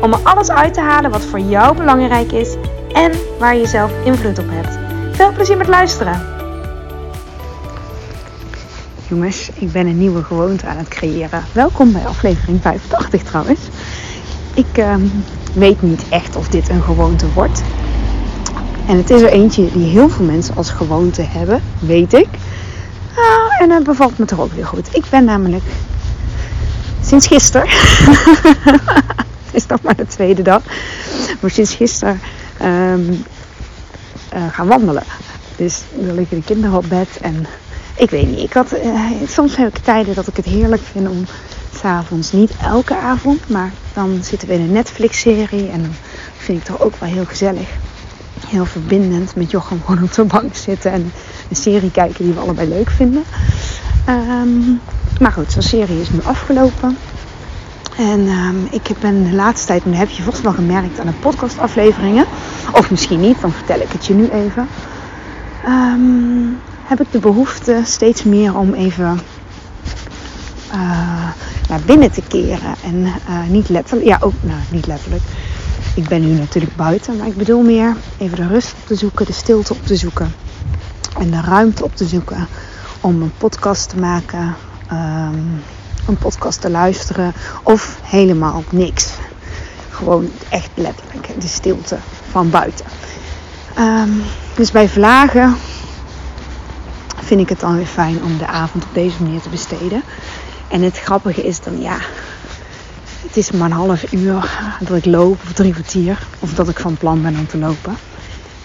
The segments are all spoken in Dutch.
om er alles uit te halen wat voor jou belangrijk is en waar je zelf invloed op hebt. Veel plezier met luisteren! Jongens, ik ben een nieuwe gewoonte aan het creëren. Welkom bij aflevering 85 trouwens. Ik uh, weet niet echt of dit een gewoonte wordt. En het is er eentje die heel veel mensen als gewoonte hebben, weet ik. Ah, en het bevalt me toch ook weer goed. Ik ben namelijk sinds gisteren, is nog maar de tweede dag, maar sinds gisteren um, uh, gaan wandelen. Dus dan liggen de kinderen op bed en ik weet niet. Ik had, uh, soms heb ik tijden dat ik het heerlijk vind om s'avonds, niet elke avond, maar dan zitten we in een Netflix-serie en dan vind ik toch ook wel heel gezellig. Heel verbindend met Jochem gewoon op de bank zitten en een serie kijken die we allebei leuk vinden. Um, maar goed, zo'n serie is nu afgelopen. En um, ik ben de laatste tijd, nu heb je volgens wel gemerkt aan de podcastafleveringen. Of misschien niet, dan vertel ik het je nu even. Um, heb ik de behoefte steeds meer om even uh, naar binnen te keren. En uh, niet letterlijk, ja ook, nou niet letterlijk. Ik ben nu natuurlijk buiten, maar ik bedoel meer even de rust op te zoeken, de stilte op te zoeken. En de ruimte op te zoeken om een podcast te maken, um, een podcast te luisteren of helemaal niks. Gewoon echt letterlijk de stilte van buiten. Um, dus bij vlagen vind ik het dan weer fijn om de avond op deze manier te besteden. En het grappige is dan, ja, het is maar een half uur dat ik loop of drie kwartier. Of dat ik van plan ben om te lopen.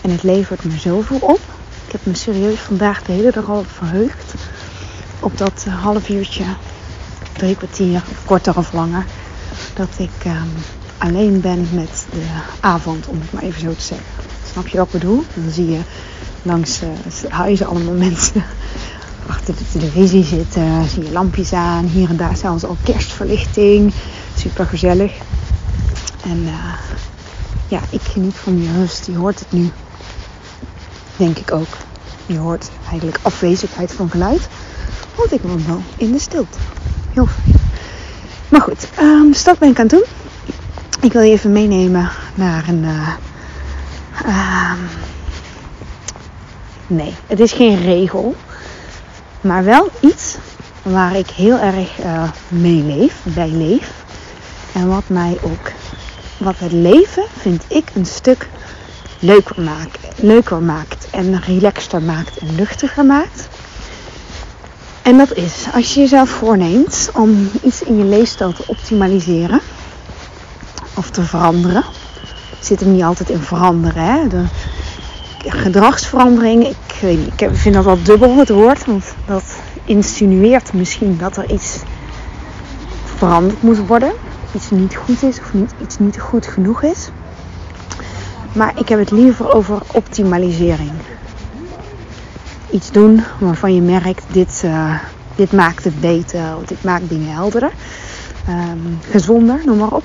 En het levert me zoveel op. Ik heb me serieus vandaag de hele dag al verheugd. Op dat half uurtje, drie kwartier, korter of langer. Dat ik um, alleen ben met de avond, om het maar even zo te zeggen. Snap je wat ik bedoel? Dan zie je langs uh, huizen allemaal mensen achter de televisie zitten. Zie je lampjes aan. Hier en daar zelfs al kerstverlichting. Super gezellig. En uh, ja, ik geniet van die rust. Je hoort het nu. Denk ik ook. Je hoort eigenlijk afwezigheid van geluid. Want ik woon wel in de stilte. Heel fijn. Maar goed, um, dus dat ben ik aan het doen. Ik wil je even meenemen naar een... Uh, uh, nee, het is geen regel. Maar wel iets waar ik heel erg uh, mee leef, bij leef. En wat mij ook, wat het leven vind ik een stuk leuker maakt, leuker maakt en relaxter maakt en luchtiger maakt. En dat is als je jezelf voorneemt om iets in je leefstijl te optimaliseren of te veranderen. Zit er niet altijd in veranderen. Hè? De gedragsverandering, ik, ik vind dat wel dubbel het woord, want dat insinueert misschien dat er iets veranderd moet worden. Iets niet goed is of niet, iets niet goed genoeg is. Maar ik heb het liever over optimalisering. Iets doen waarvan je merkt, dit, uh, dit maakt het beter, dit maakt dingen helderder. Um, gezonder, noem maar op.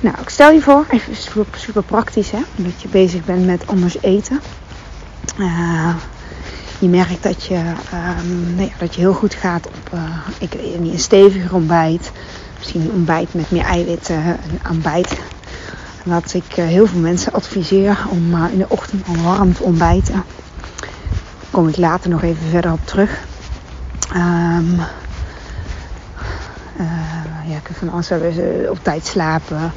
Nou, ik stel je voor, even super, super praktisch, hè, dat je bezig bent met anders eten. Uh, je merkt dat je, um, dat je heel goed gaat op uh, ik een steviger ontbijt. Misschien een ontbijt met meer eiwitten, een ontbijt. Wat ik heel veel mensen adviseer om in de ochtend al warm te ontbijten. Kom ik later nog even verder op terug. Um, ja, van op tijd slapen,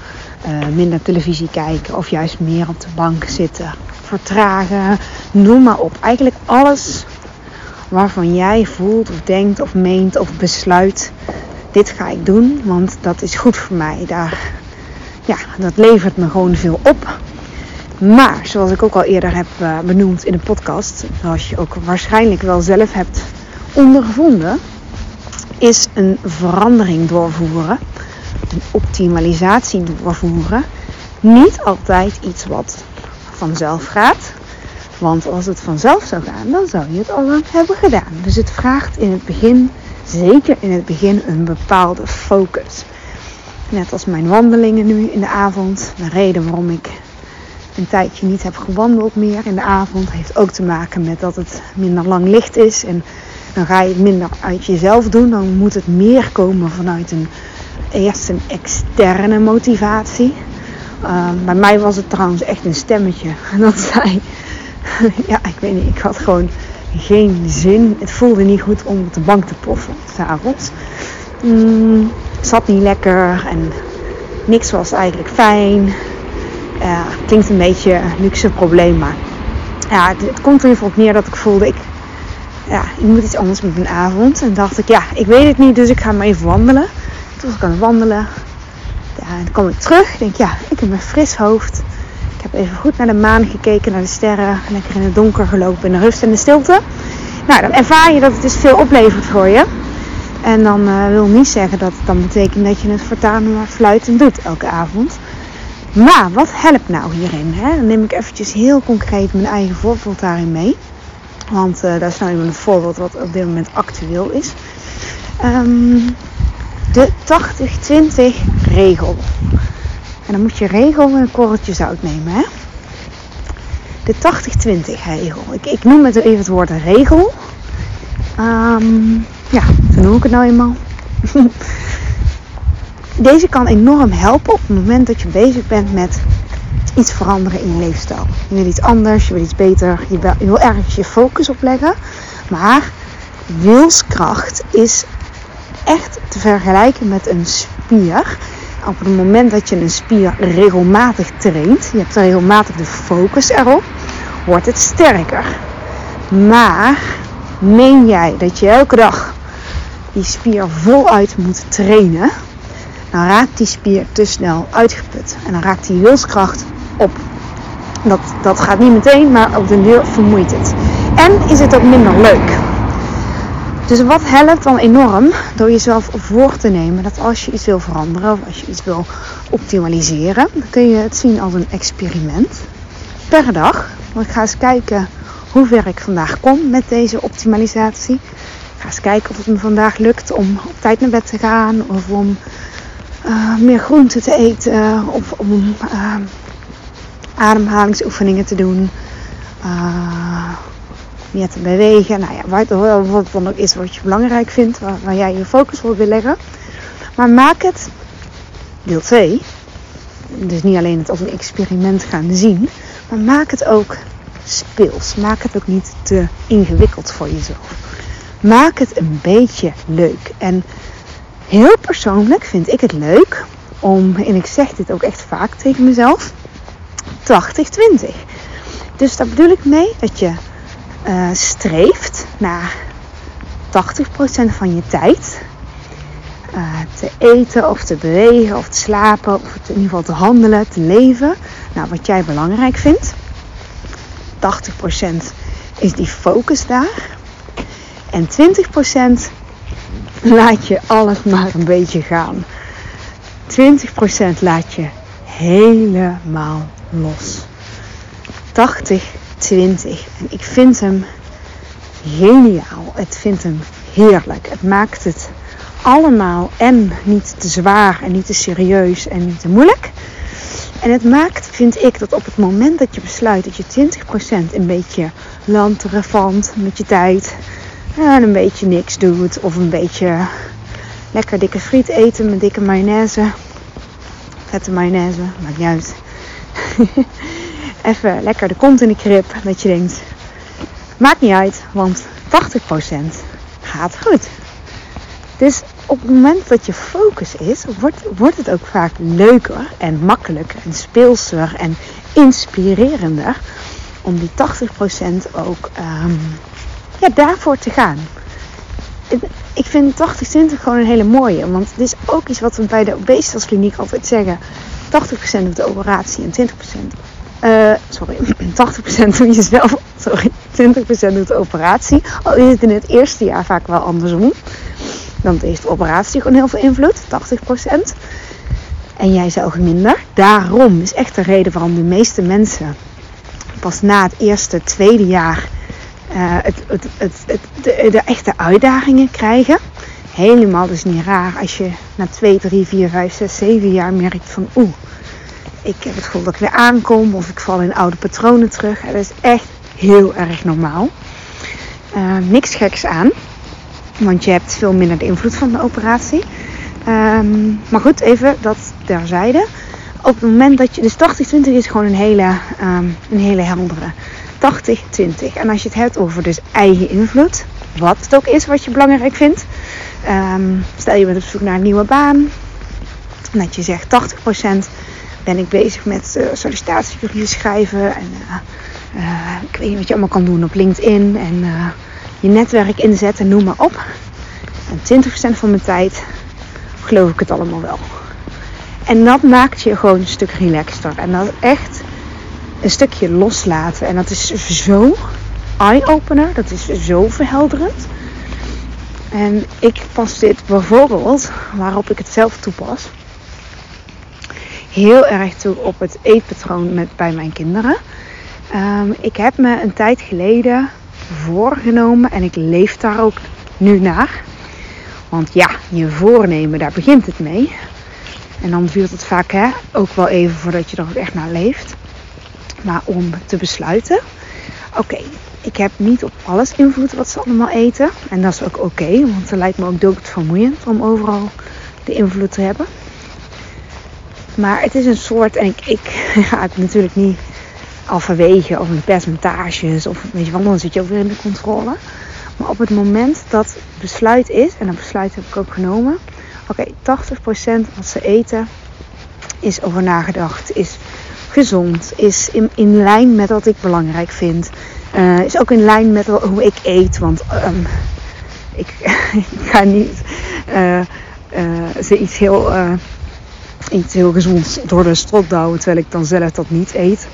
minder televisie kijken of juist meer op de bank zitten vertragen, noem maar op. Eigenlijk alles waarvan jij voelt of denkt of meent of besluit, dit ga ik doen, want dat is goed voor mij. Daar, ja, dat levert me gewoon veel op. Maar, zoals ik ook al eerder heb uh, benoemd in de podcast, zoals je ook waarschijnlijk wel zelf hebt ondervonden, is een verandering doorvoeren, een optimalisatie doorvoeren, niet altijd iets wat vanzelf gaat. Want als het vanzelf zou gaan, dan zou je het al lang hebben gedaan. Dus het vraagt in het begin, zeker in het begin, een bepaalde focus. Net als mijn wandelingen nu in de avond. De reden waarom ik een tijdje niet heb gewandeld meer in de avond heeft ook te maken met dat het minder lang licht is. En dan ga je het minder uit jezelf doen. Dan moet het meer komen vanuit een eerst een externe motivatie. Uh, bij mij was het trouwens echt een stemmetje. En dat zei, ja, ik weet niet, ik had gewoon geen zin. Het voelde niet goed om op de bank te ploffen s'avonds. Mm, zat niet lekker en niks was eigenlijk fijn. Klinkt een beetje een luxe probleem, maar ja, het, komt er even op neer dat ik voelde, ik, ja, ik moet iets anders met mijn avond. En dacht ik, ja, ik weet het niet, dus ik ga maar even wandelen. Toen was ik aan het wandelen. Ja, en dan kom ik terug. Ik denk, ja, ik heb een fris hoofd. Ik heb even goed naar de maan gekeken, naar de sterren. Lekker in het donker gelopen, in de rust en de stilte. Nou, dan ervaar je dat het dus veel oplevert voor je. En dan uh, wil niet zeggen dat het dan betekent dat je het voortaan maar fluitend doet elke avond. Maar wat helpt nou hierin? Hè? Dan neem ik eventjes heel concreet mijn eigen voorbeeld daarin mee. Want uh, daar is nou een voorbeeld wat op dit moment actueel is. Um, de 80-20 regel. En dan moet je regel en een korreltje zout nemen. Hè? De 80-20 regel. Ik, noem het even het woord regel. Um, ja, zo noem ik het nou eenmaal. Deze kan enorm helpen op het moment dat je bezig bent met iets veranderen in je leefstijl. Je wil iets anders, je wil iets beter, je wil, ergens je focus op leggen. Maar wilskracht is echt te vergelijken met een spier. Op het moment dat je een spier regelmatig traint, je hebt regelmatig de focus erop, wordt het sterker. Maar meen jij dat je elke dag die spier voluit moet trainen, dan raakt die spier te snel uitgeput. En dan raakt die wilskracht op. Dat, dat gaat niet meteen, maar op de deur vermoeit het. En is het ook minder leuk. Dus wat helpt dan enorm door jezelf voor te nemen dat als je iets wil veranderen of als je iets wil optimaliseren, dan kun je het zien als een experiment per dag. Want ik ga eens kijken hoe ver ik vandaag kom met deze optimalisatie. Ik ga eens kijken of het me vandaag lukt om op tijd naar bed te gaan of om uh, meer groente te eten of om uh, ademhalingsoefeningen te doen. Uh, meer te bewegen. Nou ja, wat, wat dan ook is wat je belangrijk vindt, waar, waar jij je focus op wil leggen. Maar maak het, deel 2, dus niet alleen het als een experiment gaan zien, maar maak het ook speels. Maak het ook niet te ingewikkeld voor jezelf. Maak het een beetje leuk. En heel persoonlijk vind ik het leuk om, en ik zeg dit ook echt vaak tegen mezelf, 80-20. Dus daar bedoel ik mee dat je uh, streeft naar 80% van je tijd uh, te eten of te bewegen of te slapen of in ieder geval te handelen, te leven. Nou, wat jij belangrijk vindt. 80% is die focus daar. En 20% laat je alles maar een beetje gaan. 20% laat je helemaal los. 80 20. En ik vind hem geniaal. Het vindt hem heerlijk. Het maakt het allemaal en niet te zwaar en niet te serieus en niet te moeilijk. En het maakt, vind ik, dat op het moment dat je besluit dat je 20% een beetje lanterefant met je tijd en een beetje niks doet of een beetje lekker dikke friet eten met dikke mayonaise, vette mayonaise, maakt niet uit. even lekker de kont in de krip. Dat je denkt, maakt niet uit, want 80% gaat goed. Dus op het moment dat je focus is, wordt, wordt het ook vaak leuker en makkelijker en speelser en inspirerender om die 80% ook um, ja, daarvoor te gaan. Ik vind 80-20 gewoon een hele mooie, want het is ook iets wat we bij de obesitaskliniek altijd zeggen. 80% doet de operatie en 20% uh, sorry, 80% doe je zelf, sorry, 20% doet de operatie. Al is het in het eerste jaar vaak wel andersom. Dan heeft de operatie gewoon heel veel invloed, 80%. En jij zelf minder. Daarom is echt de reden waarom de meeste mensen pas na het eerste, tweede jaar het, het, het, de, de, echte uitdagingen krijgen. Helemaal dus niet raar als je na 2, 3, 4, 5, 6, 7 jaar merkt van oeh, ik heb het gevoel dat ik weer aankom of ik val in oude patronen terug. Dat is echt heel erg normaal. Uh, niks geks aan, want je hebt veel minder de invloed van de operatie. Um, maar goed, even dat terzijde. Op het moment dat je, dus 80-20 is gewoon een hele, um, een hele heldere. 80-20. En als je het hebt over dus eigen invloed, wat het ook is wat je belangrijk vindt. Um, stel je bent op zoek naar een nieuwe baan. Dat je zegt 80% ben ik bezig met uh, schrijven. En uh, uh, ik weet niet wat je allemaal kan doen op LinkedIn. En je netwerk inzetten, noem maar op. En 20% van mijn tijd geloof ik het allemaal wel. En dat maakt je gewoon een stuk relaxter. En dat is echt een stukje loslaten. En dat is zo eye-opener. Dat is zo verhelderend. En ik pas dit bijvoorbeeld, waarop ik het zelf toepas, heel erg toe op het eetpatroon met, bij mijn kinderen. Um, ik heb me een tijd geleden voorgenomen en ik leef daar ook nu naar. Want ja, je voornemen, daar begint het mee. En dan duurt het vaak hè, ook wel even voordat je er ook echt naar leeft. Maar om te besluiten, oké, ik heb niet op alles invloed wat ze allemaal eten. En dat is ook oké, want het lijkt me ook doodvermoeiend om overal de invloed te hebben. Maar het is een soort, en ik, ga het natuurlijk niet afwegen of een percentages of weet je wel, dan zit je ook weer in de controle. Maar op het moment dat besluit is, en dat besluit heb ik ook genomen, oké, okay, 80% wat ze eten is over nagedacht, is gezond, is in, in lijn met wat ik belangrijk vind. Uh, is ook in lijn met hoe ik eet, want um, ik, ik, ga niet uh, iets heel, iets heel gezonds door de strot terwijl ik dan zelf dat niet eet.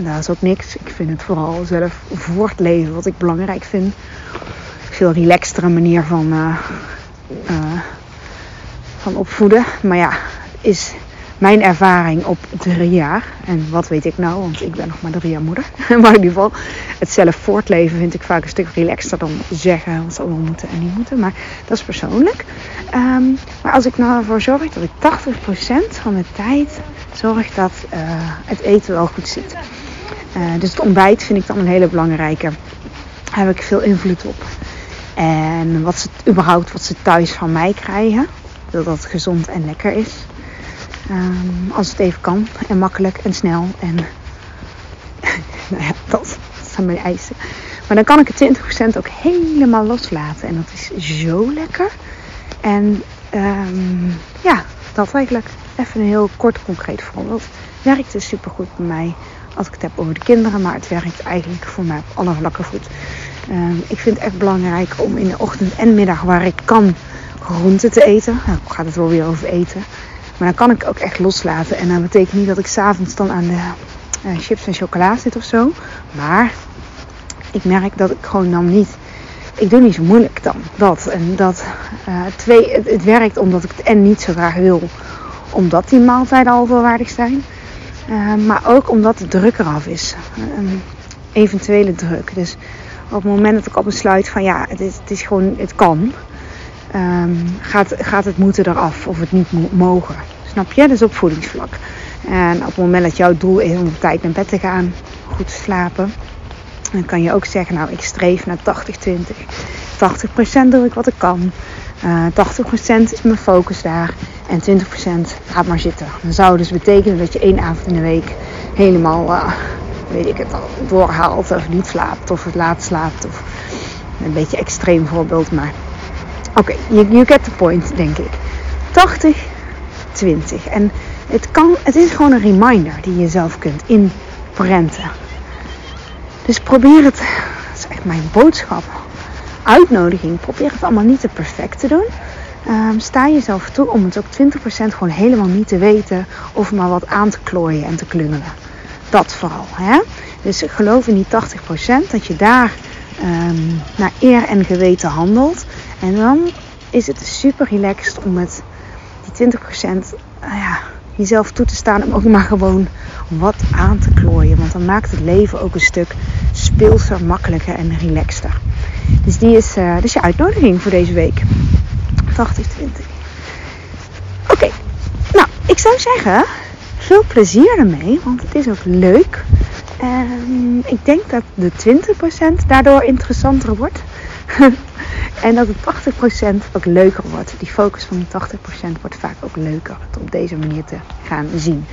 Daar is ook niks. Ik vind het vooral zelf voortleven wat ik belangrijk vind. Veel relaxtere manier van, van opvoeden. Maar ja, is mijn ervaring op drie jaar. En wat weet ik nou, want ik ben nog maar drie jaar moeder. maar in ieder geval, het zelf voortleven vind ik vaak een stuk relaxter dan zeggen wat ze allemaal moeten en niet moeten. Maar dat is persoonlijk. Um, maar als ik nou ervoor zorg dat ik 80% van de tijd zorg dat uh, het eten wel goed zit. Uh, dus het ontbijt vind ik dan een hele belangrijke. Daar heb ik veel invloed op. En wat ze überhaupt wat ze thuis van mij krijgen. Dat dat gezond en lekker is. Um, als het even kan. En makkelijk en snel. En nou ja, dat, zijn mijn eisen. Maar dan kan ik het 20% ook helemaal loslaten. En dat is zo lekker. En um, ja, dat eigenlijk. Even een heel kort concreet voorbeeld. Werkt dus super goed bij mij als ik het heb over de kinderen. Maar het werkt eigenlijk voor mij op alle vlakken goed. Uh, ik vind het echt belangrijk om in de ochtend en middag waar ik kan groenten te eten. Nou, gaat het wel weer over eten. Maar dan kan ik ook echt loslaten. En dat betekent niet dat ik s'avonds dan aan de uh, chips en chocola zit of zo. Maar ik merk dat ik gewoon dan niet... Ik doe niet zo moeilijk dan. Dat. En dat... Uh, twee, het, werkt omdat ik het en niet zo graag wil. Omdat die maaltijden al volwaardig zijn. Uh, maar ook omdat de druk eraf is. Eventuele druk. Dus op het moment dat ik al besluit van ja, het is, het is gewoon, het kan. Um, gaat, gaat het moeten eraf of het niet mo mogen. Snap je? Dus op voedingsvlak. En op het moment dat jouw doel is om tijd naar bed te gaan, goed te slapen, dan kan je ook zeggen, nou ik streef naar 80-20. 80% doe ik wat ik kan. Uh, 80% is mijn focus daar. En 20% gaat maar zitten. Dat zou dus betekenen dat je één avond in de week helemaal, uh, weet ik het al, doorhaalt of niet slaapt of het laat slaapt. Of een beetje extreem voorbeeld, maar oké, you, you get the point, denk ik. 80, 20. En het, kan, het is gewoon een reminder die je zelf kunt inprenten. Dus probeer het, dat is echt mijn boodschap, uitnodiging. Probeer het allemaal niet te perfect te doen. Um, sta jezelf toe om het ook 20% gewoon helemaal niet te weten of maar wat aan te klooien en te klungelen. Dat vooral. Hè? Dus geloof in die 80% dat je daar um, naar eer en geweten handelt. En dan is het super relaxed om met die 20% uh, ja, jezelf toe te staan om ook maar gewoon wat aan te klooien. Want dan maakt het leven ook een stuk speelser, makkelijker en relaxter. Dus die is, dus je uitnodiging voor deze week. 80-20. Oké, nou, ik zou zeggen, veel plezier ermee, want het is ook leuk. Um, ik denk dat de 20% daardoor interessanter wordt. en dat het 80% ook leuker wordt. Die focus van de 80% wordt vaak ook leuker op deze manier te gaan zien.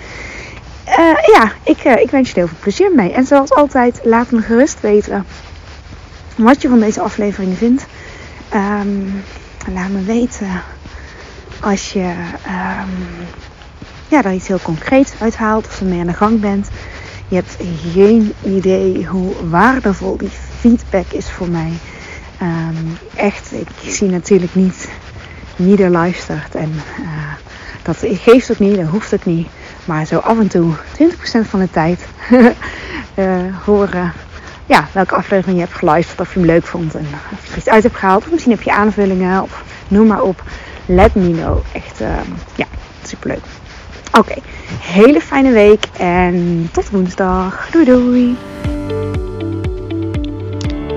Uh, ja, ik, uh, ik wens je er heel veel plezier mee. En zoals altijd, laat me gerust weten wat je van deze aflevering vindt. Um, laat me weten als je um, ja, daar iets heel concreets uithaalt of mee aan de gang bent. Je hebt geen idee hoe waardevol die feedback is voor mij. Um, echt, ik zie natuurlijk niet wie er luistert. En uh, dat geeft ook niet, dat hoeft ook niet. Maar zo af en toe, 20% van de tijd, uh, horen ja, welke aflevering je hebt geluisterd. Of je hem leuk vond en of je er iets uit hebt gehaald. Of misschien heb je aanvullingen of noem maar op. Let me know. Echt, uh, ja, superleuk. Oké, hele fijne week en tot woensdag. Doei doei.